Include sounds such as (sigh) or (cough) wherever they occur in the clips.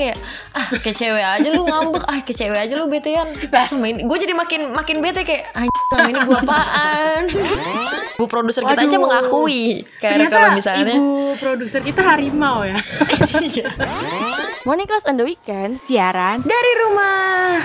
kayak ah kayak cewek aja lu ngambek. Ah kayak cewek aja lu betean. Sama ini gue jadi makin makin bete kayak anjing selama ini gue apaan? (laughs) Bu produser kita aja mengakui kayak kalau misalnya. ibu produser kita harimau ya. (laughs) Morning Class on the Weekend siaran dari rumah.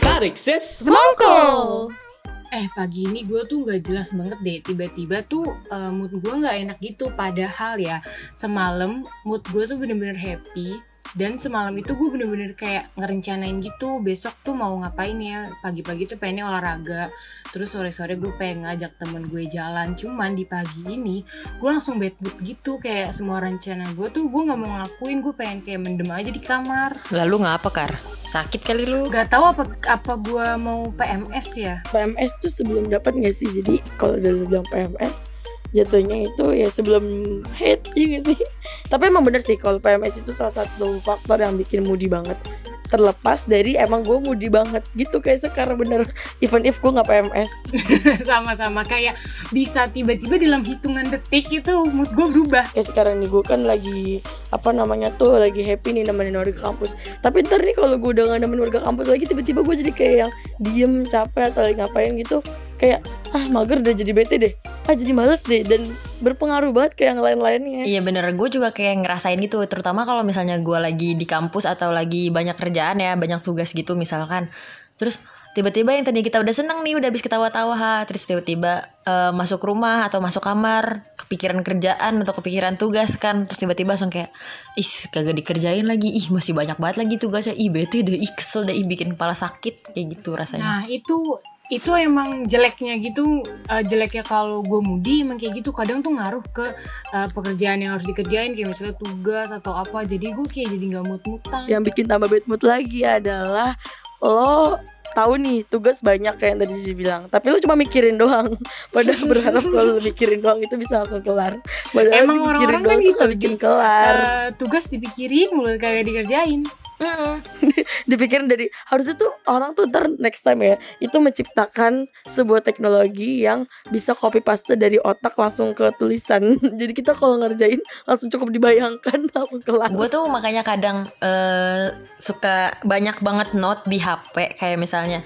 Tarik sis. Semongko. Eh pagi ini gue tuh nggak jelas banget deh. Tiba-tiba tuh eh, mood gue nggak enak gitu. Padahal ya semalam mood gue tuh bener-bener happy dan semalam itu gue bener-bener kayak ngerencanain gitu besok tuh mau ngapain ya? Pagi-pagi tuh pengennya olahraga. Terus sore-sore gue pengen ngajak temen gue jalan. Cuman di pagi ini gue langsung bad mood gitu. Kayak semua rencana gue tuh gue nggak mau ngelakuin. Gue pengen kayak mendem aja di kamar. Lalu ngapa kar? Sakit kali lu? Gak tahu apa apa gue mau PMS ya? PMS tuh sebelum dapat nggak sih? Jadi kalau udah lu bilang PMS jatuhnya itu ya sebelum head ya gak sih? Tapi emang bener sih kalau PMS itu salah satu faktor yang bikin moody banget. Terlepas dari emang gue moody banget gitu kayak sekarang bener. Even if gue nggak PMS (laughs) sama-sama kayak bisa tiba-tiba dalam hitungan detik itu mood gue berubah. Kayak sekarang nih gue kan lagi apa namanya tuh lagi happy nih nemenin warga kampus. Tapi ntar nih kalau gue udah gak nemenin warga kampus lagi tiba-tiba gue jadi kayak yang diem capek atau lagi ngapain gitu kayak ah mager udah jadi bete deh. Ah jadi males deh. Dan berpengaruh banget kayak yang lain-lainnya. Iya bener, gue juga kayak ngerasain gitu Terutama kalau misalnya gue lagi di kampus atau lagi banyak kerjaan ya Banyak tugas gitu misalkan. Terus tiba-tiba yang tadi kita udah seneng nih Udah habis ketawa-tawa ha. Terus tiba-tiba eh, masuk rumah atau masuk kamar Kepikiran kerjaan atau kepikiran tugas kan Terus tiba-tiba langsung kayak Ih kagak dikerjain lagi. Ih masih banyak banget lagi tugasnya. Ih bete deh, ih kesel deh, ih bikin kepala sakit. Kayak gitu rasanya. Nah itu itu emang jeleknya gitu eh, jeleknya kalau gue moody emang kayak gitu. Kadang tuh ngaruh ke eh, pekerjaan yang harus dikerjain kayak misalnya tugas atau apa. Jadi gue kayak jadi nggak mood-moodan yang bikin tambah bad mood lagi adalah lo tahu nih tugas banyak kayak yang tadi dibilang tapi lo cuma mikirin doang. (laughs) Padahal berharap kalau lo (laughs) mikirin doang itu bisa langsung kelar. Padahal Emang mikirin orang-orang kan gitu, bikin kelar. Eh, tugas dipikirin mulai kagak dikerjain (laughs) Dipikirin dari harusnya tuh orang tuh ntar next time ya itu menciptakan sebuah teknologi yang bisa copy paste dari otak langsung ke tulisan. (laughs) Jadi kita kalau ngerjain langsung cukup dibayangkan (laughs) langsung kelar Gue tuh makanya kadang eh, suka banyak banget note di HP kayak misalnya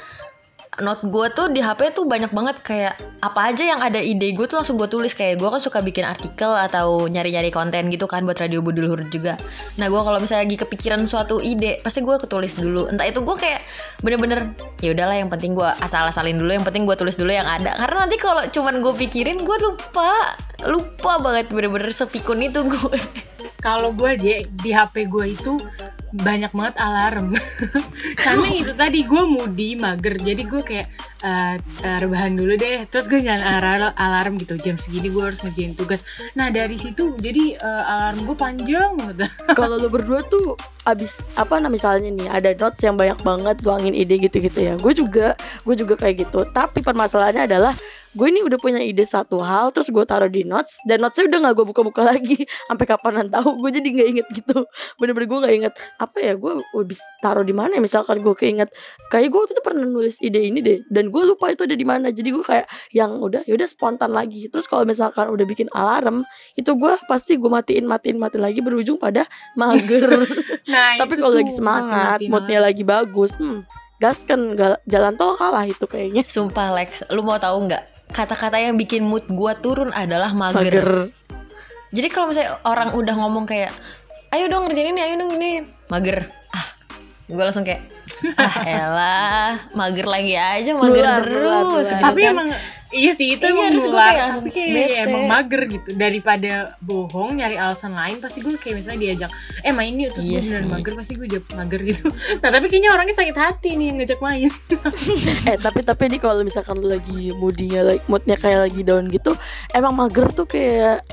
note gue tuh di HP tuh banyak banget kayak apa aja yang ada ide gue tuh langsung gue tulis kayak gue kan suka bikin artikel atau nyari-nyari konten gitu kan buat radio Budul juga. Nah gue kalau misalnya lagi kepikiran suatu ide pasti gue ketulis dulu. Entah itu gue kayak bener-bener ya udahlah yang penting gue asal-asalin dulu yang penting gue tulis dulu yang ada karena nanti kalau cuman gue pikirin gue lupa lupa banget bener-bener sepikun itu gue. kalau gue aja di HP gue itu banyak banget alarm. (laughs) Karena itu tadi gue moody mager. Jadi gue kayak eh, eh, rebahan dulu deh. Terus gue nyalain alarm, gitu. Jam segini gue harus ngerjain tugas. Nah dari situ jadi eh, alarm gue panjang (laughs) kalau lo berdua tuh abis apa nah misalnya nih ada notes yang banyak banget tuangin ide gitu-gitu ya. Gue juga gue juga kayak gitu. Tapi permasalahannya adalah gue ini udah punya ide satu hal terus gue taruh di notes dan notesnya udah nggak gue buka-buka (laughs) lagi. Sampai kapanan tahu gue jadi nggak inget gitu. Bener-bener gue nggak inget apa ya gue habis taruh di mana ya misalkan gue keinget. Kayak gue waktu itu pernah nulis ide ini deh dan gue lupa itu ada di mana. Jadi gue kayak yang udah yaudah spontan lagi. Terus kalau misalkan udah bikin alarm itu gue pasti gue matiin matiin matiin lagi berujung pada mager. (laughs) Nah (laughs) tapi kalau lagi semangat moodnya lagi bagus hmm, gas kan jalan tol kalah itu kayaknya. Sumpah Lex, lu mau tahu nggak? Kata-kata yang bikin mood gua turun adalah mager. mager Jadi kalau misalnya orang udah ngomong kayak, ayo dong ngerjain ini, ayo dong ini, mager. Ah, gue langsung kayak, ah elah, mager lagi aja, mager Nular, terus. gitu tapi kan. emang iya sih itu Iya, emang nular tapi kayak bete. emang mager gitu. Daripada bohong nyari alasan lain pasti gue kayak misalnya diajak eh main yuk. Terus Iya gue beneran mager pasti gue jawab mager gitu. (laughs) Nah tapi kayaknya orangnya sakit hati nih yang ngajak main. (laughs) Eh tapi tapi ini kalau misalkan lagi moodnya like moodnya kayak lagi down gitu emang mager tuh kayak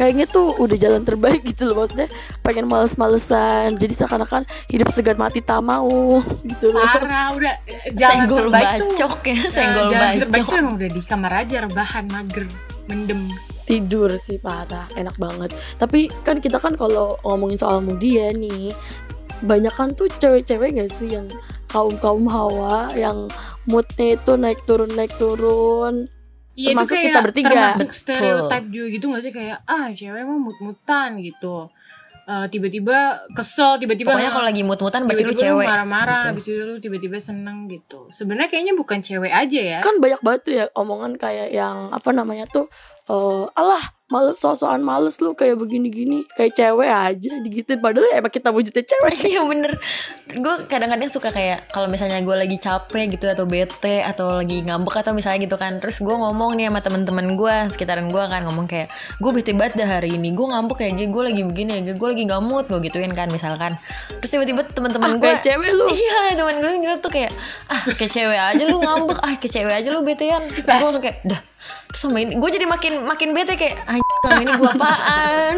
kayaknya tuh udah jalan terbaik gitu loh maksudnya pengen males-malesan jadi seakan-akan hidup segan mati tak mau gitu loh. Parah udah jalan senggol terbaik tuh bacok ya, eh, senggol jalan terbaik bacok. tuh emang udah di kamar aja rebahan mager mendem. Tidur sih parah enak banget. Tapi kan kita kan kalau ngomongin soal ya nih banyak kan tuh cewek-cewek gak sih yang kaum kaum hawa yang moodnya itu naik turun naik turun Iya itu kayak kita bertiga. termasuk Betul. stereotip juga gitu gak sih kayak ah cewek mah mut-mutan gitu. Eh, tiba-tiba kesel, tiba-tiba Pokoknya kalau lagi mut-mutan berarti lu cewek. marah-marah, gitu. habis itu lu tiba-tiba seneng gitu. Sebenarnya kayaknya bukan cewek aja ya. kan banyak banget tuh ya omongan kayak yang apa namanya tuh eh alah males sosokan males lu kayak begini-gini. Kayak cewek aja digituin. Padahal emang kita wujudnya cewek. (laughs) Iya bener. Gue kadang-kadang suka kayak Kalau misalnya gue lagi capek gitu Atau bete Atau lagi ngambek Atau misalnya gitu kan. Terus gue ngomong nih sama temen-temen gue Sekitaran gue kan Ngomong kayak Gue bete banget dah hari ini. Gue ngambek kayak Gue lagi begini ya. Gue lagi gamut Gue gituin kan misalkan. Terus tiba-tiba ah, temen-temen gue cewek lu. Iya temen gue gitu tuh kayak Ah kayak cewek aja lu ngambek. Ah kayak cewek aja lu betean. Terus gue langsung kayak Dah Terus sama ini Gue jadi makin makin bete kayak Anjir selama ini gue apaan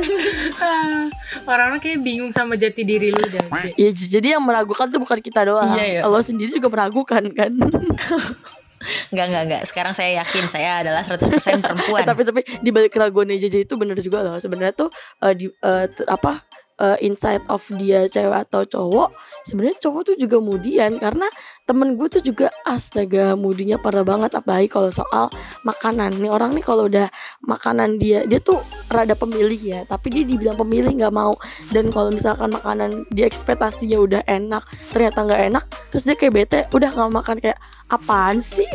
(laughs) Orang-orang kayak bingung sama jati diri lu dah. J. ya jadi yang meragukan tuh bukan kita doang Iya, iya. lo sendiri juga meragukan kan (laughs) Enggak enggak enggak Sekarang saya yakin Saya adalah 100% perempuan (laughs) Eh, tapi tapi di balik keraguannya JJ itu bener juga loh sebenarnya tuh eh, di eh, ter- apa eh, inside of dia cewek atau cowok sebenarnya cowok tuh juga mudian karena temen gue tuh juga astaga mudinya parah banget apalagi kalau soal makanan. Nih orang nih kalau udah makanan dia dia tuh rada pemilih ya tapi dia dibilang pemilih nggak mau. Dan kalau misalkan makanan dia ekspektasinya udah enak ternyata nggak enak terus dia kayak bete udah nggak makan. Kayak apaan sih?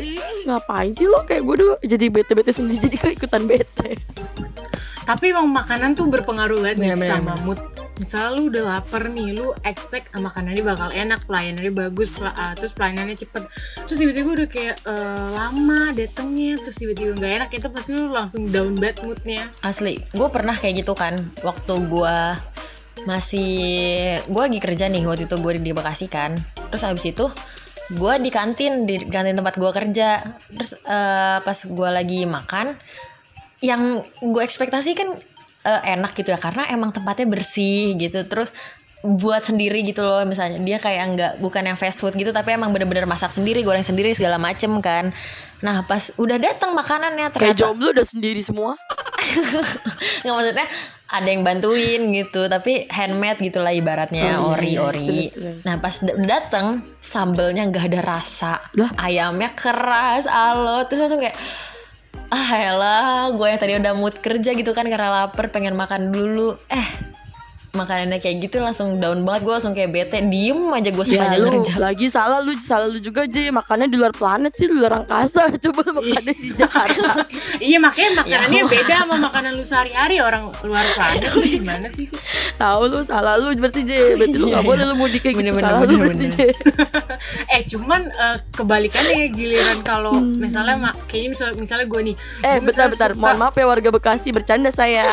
Ngapain sih lo? Kayak gue tuh jadi bete bete sendiri (laughs) jadi kayak ikutan bete. Tapi emang makanan tuh berpengaruh banget Bener-bener. sama mood. Misalnya lu udah lapar nih, lu expect ah, makanannya bakal enak, pelayanannya bagus, pela- ah, terus pelayanannya cepet. Terus tiba-tiba udah kayak eh, lama datengnya, terus tiba-tiba nggak enak, itu pasti lu langsung down bad moodnya. Asli, gue pernah kayak gitu kan Waktu gue masih Gue lagi kerja nih Waktu itu gue di Bekasi kan Terus habis itu Gue di kantin Di kantin tempat gue kerja Terus eh, pas gue lagi makan Yang gue ekspektasi kan eh, Enak gitu ya Karena emang tempatnya bersih gitu Terus buat sendiri gitu loh misalnya dia kayak nggak bukan yang fast food gitu tapi emang bener-bener masak sendiri goreng sendiri segala macem kan nah pas udah datang makanannya kayak ternyata jomblo udah sendiri semua (laughs) nggak maksudnya ada yang bantuin gitu tapi handmade gitulah ibaratnya Oh, ori iya, iya. ori Terus, terus. nah pas d- dateng sambelnya nggak ada rasa Lah? ayamnya keras alo terus langsung kayak ah elah gue yang tadi udah mood kerja gitu kan karena lapar pengen makan dulu. Eh makanannya kayak gitu langsung down banget. Gue langsung kayak bete diem aja gue ya sepanjang lu kerja lagi salah lu salah lu juga aja makannya di luar planet sih di luar angkasa. (laughs) Coba makannya di Jakarta. (laughs) Iya makanya makanannya Ya. beda sama makanan lu sehari-hari orang luar planet. Lu (laughs) gimana sih? Tahu lu salah lu berarti J berarti lu Iya, gak iya. boleh lu mudik kayak gitu. Salah lu berarti J eh cuman eh, kebalikannya ya giliran kalau misalnya ma- kayaknya misal misalnya gue nih Hmm. eh gua bentar misalnya bentar. suka- mohon maaf ya warga Bekasi. Bercanda sayang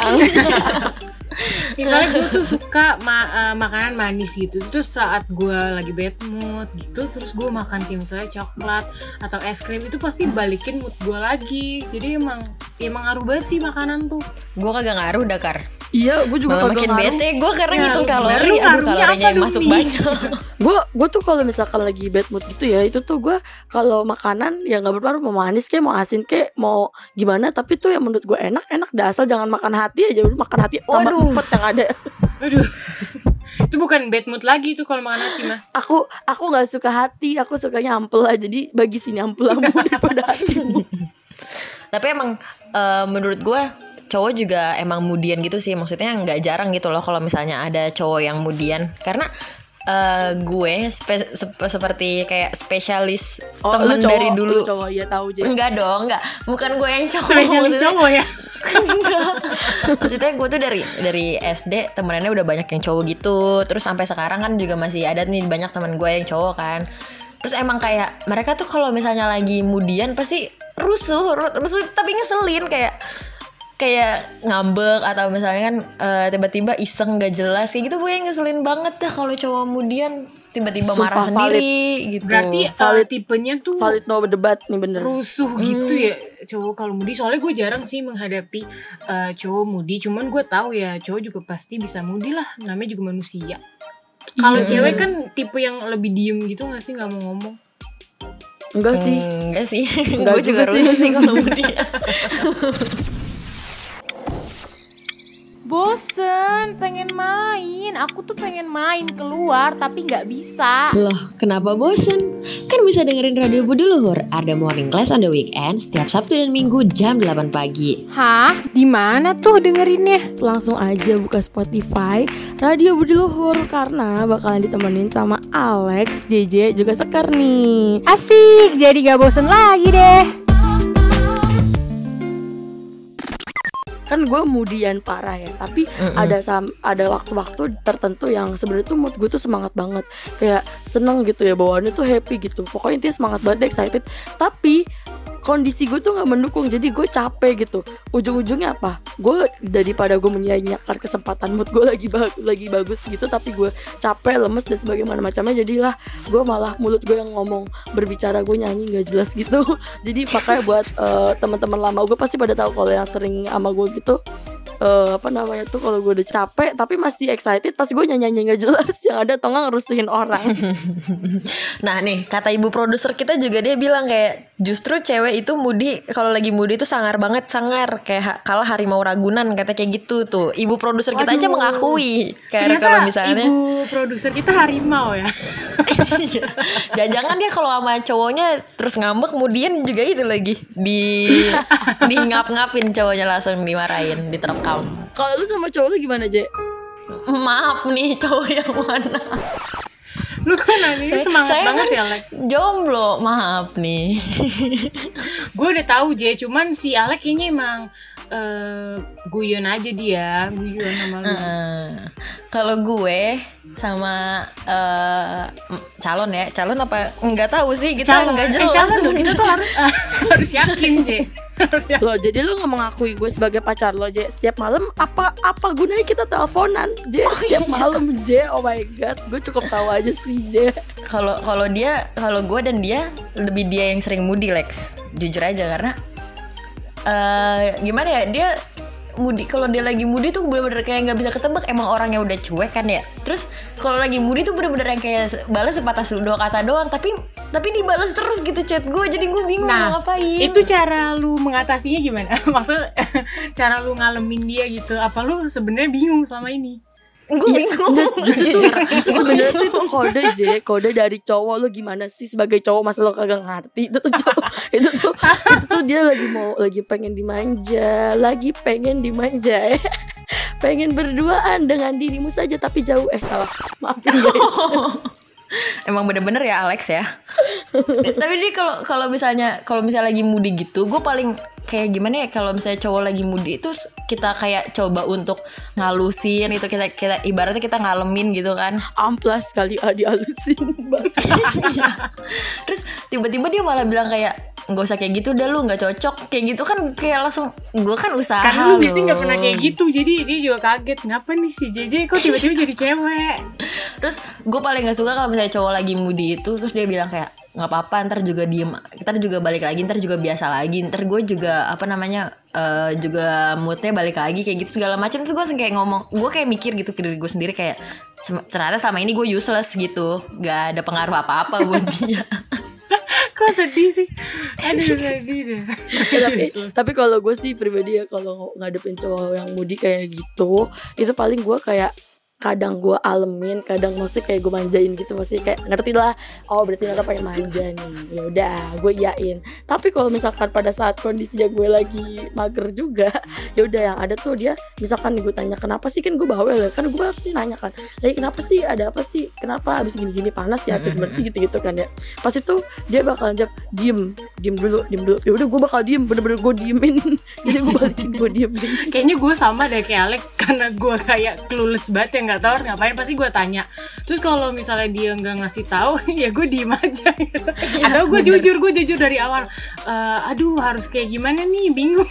misalnya gue tuh suka ma- eh, makanan manis gitu. Terus saat gue lagi bad mood gitu terus gue makan kayak misalnya coklat atau es krim itu pasti balikin mood gue lagi. Jadi emang emang ngaruh banget sih makanan tuh. Gue kagak ngaruh dakar iya gue juga malah kagak makin ngaruh. bete. Gue karena Ya, ngitung kalori aduh ngaruhnya kalorinya apa yang masuk banyak. (laughs) Gue gue tuh kalau misalkan lagi bad mood gitu ya itu tuh gue kalau makanan ya nggak berpengaruh mau manis kayak mau asin kayak mau gimana tapi tuh yang menurut gue enak enak dah asal jangan makan hati aja udah makan hati tambah Waduh. empat yang ada. (laughs) Aduh. Itu bukan bad mood lagi tuh kalau makan hati mah. Aku aku nggak suka hati aku sukanya ampel aja jadi bagi sini ampel ampel (laughs) daripada hatimu. Tapi emang eh, menurut gue cowok juga emang mudian gitu sih. Maksudnya nggak jarang gitu loh kalau misalnya ada cowok yang mudian. Karena eh, gue spe- sep- seperti kayak spesialis oh temen cowok dari dulu. lu cowok ya tahu J Enggak dong, enggak. Bukan gue yang cowok. spesialis maksudnya- cowok ya (laughs) Maksudnya gue tuh dari dari SD temenannya udah banyak yang cowok gitu. Terus sampai sekarang kan juga masih ada nih banyak teman gue yang cowok kan. Terus emang kayak mereka tuh kalau misalnya lagi mudian pasti rusuh, ru- rusuh tapi ngeselin kayak kayak ngambek atau misalnya kan eh, tiba-tiba iseng gak jelas kayak gitu gue ngeselin banget dah kalau cowok mudian tiba-tiba Sumpah marah valid. sendiri gitu. berarti eh, Valid. tipenya tuh valid no berdebat nih bener. rusuh gitu ya cowok kalau mudi. Soalnya gue jarang sih menghadapi eh, cowok mudi. Cuman gue tahu ya cowok juga pasti bisa mudi lah. Namanya juga manusia. Kalau cewek kan tipe yang lebih diem gitu gak sih? Nggak mau ngomong. Enggak sih. Enggak sih, (laughs) gue juga juga sih. rusuh sih kalau mudian. (laughs) bosen, pengen main. Aku tuh pengen main keluar tapi nggak bisa. Loh, kenapa bosen? Kan bisa dengerin Radio Budi Luhur, ada morning class on the weekend setiap Sabtu dan Minggu jam 8 pagi. Hah? Di mana tuh dengerinnya? Langsung aja buka Spotify Radio Budi Luhur karena bakalan ditemenin sama Alex, JJ, juga Sekar nih. Asik, jadi gak bosen lagi deh. Kan gue mudian parah ya tapi Mm-mm. ada sam ada waktu-waktu tertentu yang sebenarnya tuh mood gue tuh semangat banget. Kayak seneng gitu ya bawaannya tuh happy gitu. Pokoknya intinya semangat banget excited. Tapi kondisi gue tuh nggak mendukung jadi gue capek gitu. Ujung-ujungnya apa? Gue daripada gue menyia-nyiakan kesempatan mood gue lagi bagus lagi bagus gitu tapi gue capek lemes dan sebagaimana macamnya jadilah gue malah mulut gue yang ngomong berbicara gue nyanyi nggak jelas gitu. (laughs) Jadi makanya buat eh, teman-teman lama gue pasti pada tahu kalau yang sering sama gue gitu eh, apa namanya tuh kalau gue udah capek tapi masih excited pas gue nyanyi nyanyi nggak jelas. Yang ada atau nggak ngerusuhin orang. (laughs) Nah nih kata ibu produser kita juga dia bilang kayak justru cewek itu mudi kalau lagi mudi itu sangar banget sangar. Kayak kalah harimau ragunan kata kayak gitu tuh. Ibu produser kita aja mengakui kayak kalau misalnya. ibu produser kita harimau ya. (laughs) Iya. jangan-jangan dia kalau sama cowoknya terus ngambek kemudian juga itu lagi di di ngap-ngapin cowoknya langsung dimarahin diterekam kalau lu sama cowok lu gimana Je? maaf nih cowok yang mana Lu kan nanya semangat saya banget kan ya, Lek. jomblo maaf nih (laughs) Gue udah tahu J, cuman si Alek kayaknya emang eh guyon aja dia, guyon sama lu. Eh, kalau gue sama eh, m- calon ya calon apa nggak tahu sih kita Calon, nggak eh, jelas. calon dong, kita tuh harus (laughs) harus yakin J. Harus yakin. lo jadi lu nggak mengakui gue sebagai pacar lo Je setiap malam apa apa gunanya kita teleponan Je setiap malam Je oh my god gue cukup tahu aja sih Je kalau kalau dia kalau gue dan dia lebih dia yang sering mudi Lex. Jujur aja karena eh gimana ya dia mudi kalau dia lagi mudi tuh bener-bener kayak nggak bisa ketebak emang orangnya udah cuek kan ya terus kalau lagi mudi tuh bener-bener yang kayak balas sepatah dua kata doang tapi tapi dibalas terus gitu chat gue jadi gue bingung mau Nah, ngapain itu cara lu mengatasinya gimana? (laughs) Maksud (laughs) cara lu ngalamin dia gitu. Apa lu sebenarnya bingung selama ini? Gue bingung. Nggak, justru tuh (laughs) justru sebenarnya tuh itu kode Je kode dari cowok lo gimana sih sebagai cowok masa lo kagak ngerti? Itu tuh cowok. (laughs) Itu tuh itu tuh dia lagi mau lagi pengen dimanja lagi pengen dimanja eh. (laughs) pengen berduaan dengan dirimu saja tapi jauh. Eh salah. Maafin guys Emang bener-bener ya Alex ya. (laughs) Tapi dia kalau kalau misalnya kalau misalnya lagi mudi gitu, gue paling kayak gimana ya kalau misalnya cowok lagi mudi itu kita kayak coba untuk ngalusin itu kita kita ibaratnya kita ngalemin gitu kan. amplas kali ah dialusin banget (laughs) Terus tiba-tiba dia malah bilang kayak nggak usah kayak gitu dah lu nggak cocok kayak gitu kan kayak langsung gue kan usaha Karena lu biasanya nggak pernah kayak gitu, jadi dia juga kaget. Ngapa nih si JJ kok tiba-tiba jadi cewek? (laughs) Terus gue paling gak suka kalau misalnya cowok lagi mudi itu Terus dia bilang kayak nggak apa-apa ntar juga diem Ntar juga balik lagi ntar juga biasa lagi Ntar gue juga apa namanya eh, juga moodnya balik lagi kayak gitu segala macam Terus gue kayak ngomong Gue kayak mikir gitu ke diri gue sendiri kayak "Sem- Ternyata sama ini gue useless gitu Gak ada pengaruh apa-apa buat dia (laughs) Kok sedih sih? Aduh sedih deh. Tapi tapi kalau gue sih pribadi ya kalau ngadepin cowok yang mudi kayak gitu itu paling gue kayak kadang gue alemin kadang masih kayak gue manjain gitu masih kayak ngerti lah oh berarti Nara pengen manja nih. Ya udah gue iyain. Tapi kalau misalkan pada saat kondisinya gue lagi mager juga ya udah yang ada tuh dia misalkan gue tanya kenapa sih? Kan gue bawel ya kan gue harus sih nanya kan lagi kenapa sih? Ada apa sih? Kenapa abis gini-gini panas ya gimana sih? Gitu-gitu kan ya. Pas itu dia bakal jawab diem diem dulu diem dulu. Ya udah gue bakal diem bener-bener gue diemin. (laughs) Jadi gue balikin gue diemin. Kayaknya gue sama deh kayak Alek karena gue kayak clueless banget ya nggak tahu harus ngapain pasti gue tanya. Terus kalau misalnya dia nggak ngasih tahu (laughs) ya gue diem aja. Gitu. Atau gue jujur gue jujur dari awal. "Eh, aduh harus kayak gimana nih bingung.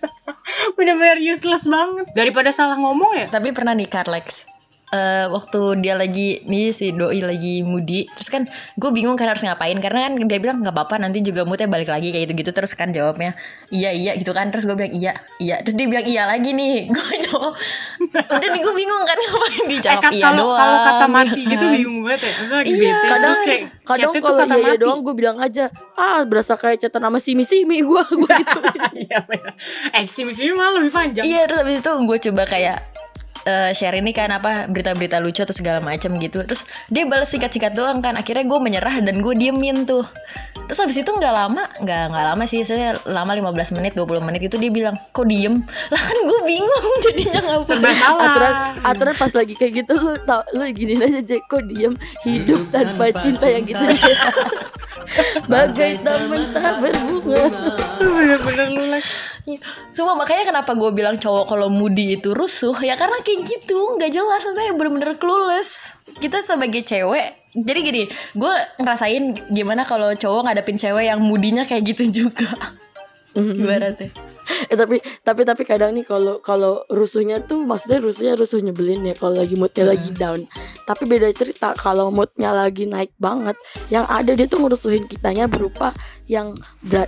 (laughs) Bener-bener useless banget. Daripada salah ngomong ya. Tapi pernah nih Carlex eh, waktu dia lagi nih si doi lagi mudi terus kan gue bingung kan harus ngapain. Karena kan dia bilang nggak apa-apa nanti juga moodnya balik lagi kayak gitu gitu terus kan jawabnya. Iya iya gitu kan. Terus gue bilang iya iya. Terus dia bilang iya lagi nih. (laughs) Gue jawab. Udah nih gue bingung kan ngapain Eh, dijawab. kat- iya kalau doang. kalau kata mati gitu bingung banget ya. Maksudnya lagi Iya. bete kadang terus kayak kadang kalau kata iya iya doang gue bilang aja ah berasa kayak chatan nama simi simi gue (laughs) gue gitu. (laughs) Iya. Eh simi-simi malah lebih panjang. Iya terus habis itu gue coba kayak eh, share ini kan apa berita-berita lucu atau segala macam gitu. Terus dia balas singkat-singkat doang kan. Akhirnya gue menyerah dan gue diemin tuh. Terus habis itu nggak lama nggak nggak lama sih saya lama 15 menit 20 menit itu dia bilang kok diem? (laughs) Lah kan gue bingung (laughs) jadinya ngapain. Salah. aturan aturan pas lagi kayak gitu lu tau lu gini aja Jack kok diem? Hidup tanpa cinta yang gitu. (laughs) Bagai taman tak berbunga Cuma makanya kenapa gue bilang cowok kalau moody itu rusuh ya karena kayak gitu nggak jelas katanya bener-bener clueless. Kita sebagai cewek jadi gini, gue ngerasain gimana kalau cowok ngadepin cewek yang mudinya kayak gitu (laughs) juga. Ibaratnya. (laughs) eh tapi tapi tapi kadang nih kalau kalau rusuhnya tuh maksudnya rusuhnya rusuh nyebelin ya kalau lagi moodnya lagi down. Tapi beda cerita kalau moodnya lagi naik banget yang ada dia tuh ngerusuhin kitanya berupa yang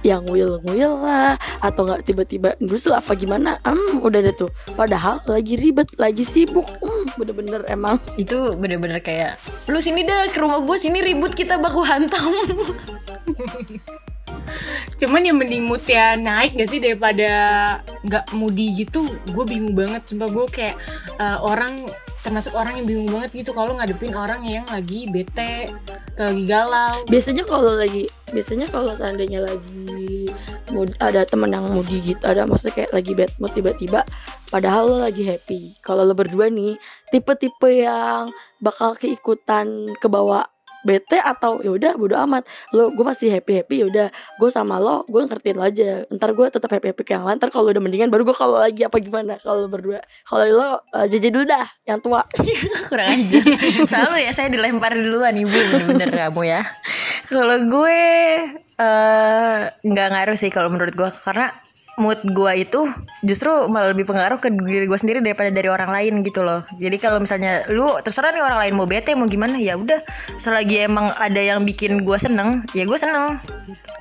yang will will lah atau nggak tiba-tiba rusuh apa gimana hmm udah deh tuh. Padahal lagi ribet lagi sibuk hmm bener-bener emang. (laughs) Itu bener-bener kayak lu sini dah ke rumah gue sini ribut kita baku hantam. (laughs) Cuman yang mending mood ya naik gak sih daripada nggak moody gitu. Gue bingung banget. Sumpah gue kayak eh, orang termasuk orang yang bingung banget gitu kalau ngadepin orang yang lagi bete, lagi galau. biasanya kalau lagi biasanya kalau seandainya lagi mood, ada temen yang moody gitu ada maksudnya kayak lagi bad mood tiba-tiba padahal lo lagi happy kalau lo berdua nih tipe-tipe yang bakal keikutan ke bawah bete atau ya udah bodo amat. Lo gue masih happy happy ya udah. Gue sama lo gue ngertiin lo aja. Ntar gue tetap happy happy yang lain. Ntar kalau udah mendingan baru gue kalau lagi apa gimana kalau berdua. Kalau lo uh, JJ dulu dah yang tua. (laughs) Kurang aja. Selalu ya saya dilempar duluan ibu. Bener-bener kamu ya. Kalau gue eh nggak ngaruh sih kalau menurut gue karena mood gue itu justru malah lebih pengaruh ke diri gue sendiri daripada dari orang lain gitu loh. Jadi kalau misalnya lu terserah nih orang lain mau bete mau gimana ya udah. Selagi emang ada yang bikin gue seneng ya gue seneng.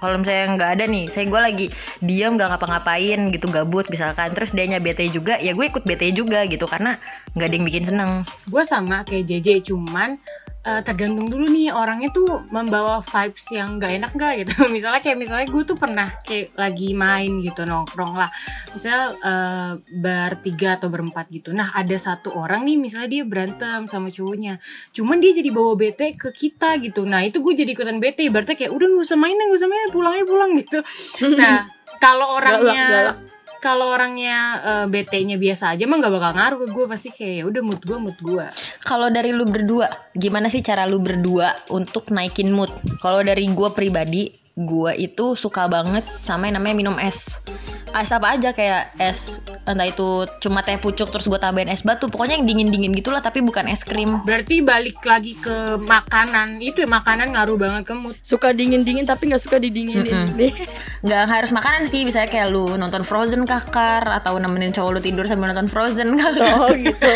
Kalau misalnya nggak ada nih saya gue lagi diam nggak ngapa-ngapain gitu gabut misalkan terus dianya bete juga ya gue ikut bete juga gitu karena nggak ada yang bikin seneng. Gue sama kayak JJ cuman eh, tergantung dulu nih orangnya tuh membawa vibes yang gak enak gak gitu. (laughs) misalnya kayak misalnya gue tuh pernah kayak lagi main gitu nongkrong lah. Misalnya eh, bertiga atau berempat gitu. Nah ada satu orang nih misalnya dia berantem sama cowoknya. Cuman dia jadi bawa bete ke kita gitu. Nah itu gue jadi ikutan bete. Berarti kayak udah gak usah main gak usah main pulangnya pulang gitu. (laughs) Nah kalau orangnya galak. Kalau orangnya eh, bete-nya biasa aja mah nggak bakal ngaruh ke gue pasti kayak ya udah mood gue mood gue Kalau dari lu berdua, gimana sih cara lu berdua untuk naikin mood? Kalau dari gue pribadi, gue itu suka banget sama yang namanya minum es. Es apa aja kayak es, entah itu cuma teh pucuk terus gue tambahin es batu. Pokoknya yang dingin-dingin gitulah tapi bukan es krim. berarti balik lagi ke makanan itu ya makanan ngaruh banget ke mood suka dingin dingin tapi nggak suka didinginin deh Nggak harus makanan sih, misalnya kayak lu nonton Frozen kakar atau nemenin cowok lu tidur sambil nonton Frozen kakar. oh (laughs) gitu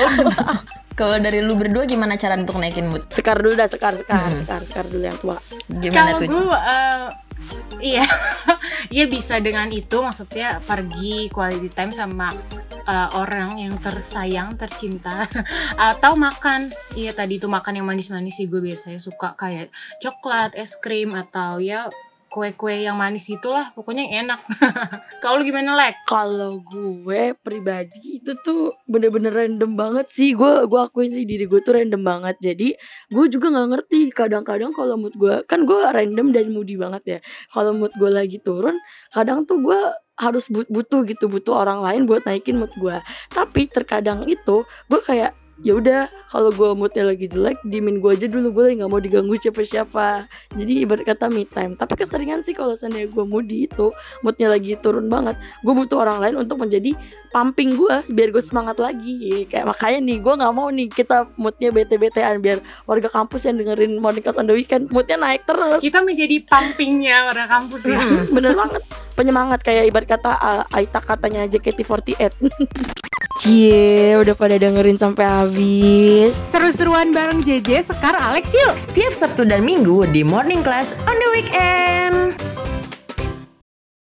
Kalau dari lu berdua gimana cara untuk naikin mood? sekar dulu dah sekar sekar sekar sekar dulu yang tua Gimana kalau tuh? gue eh, iya. (laughs) Iya bisa dengan itu. Maksudnya pergi quality time sama eh, orang yang tersayang tercinta. (laughs) Atau makan. Iya tadi itu makan yang manis-manis sih. Gue biasanya suka kayak coklat es krim atau ya kue-kue yang manis itulah pokoknya yang enak. (laughs) Kalau gimana lek? Kalau gue pribadi itu tuh bener-bener random banget sih. Gue gue akuin sih diri gue tuh random banget. Jadi gue juga nggak ngerti. Kadang-kadang kalau mood gue kan gue random dan moody banget ya. Kalau mood gue lagi turun kadang tuh gue harus but- butuh gitu butuh orang lain buat naikin mood gue. Tapi terkadang itu gue kayak ya udah kalau gue moodnya lagi jelek dimin gue aja dulu gue lagi nggak mau diganggu siapa-siapa. Jadi ibarat kata me time. Tapi keseringan sih kalau seandainya gue moody itu moodnya lagi turun banget gue butuh orang lain untuk menjadi pumping gue biar gue semangat lagi. Kayak makanya nih gue nggak mau nih kita moodnya bete-betean biar warga kampus yang dengerin Morning on the Weekend moodnya naik terus. Kita menjadi pumpingnya pada kampus ya. (laughs) Bener banget. Penyemangat kayak ibarat kata uh, Aita katanya JKT48 (laughs) Cie, udah pada dengerin sampai habis. Seru-seruan bareng JJ, Sekar, Alex yuk. Setiap Sabtu dan Minggu di Morning Class on the Weekend.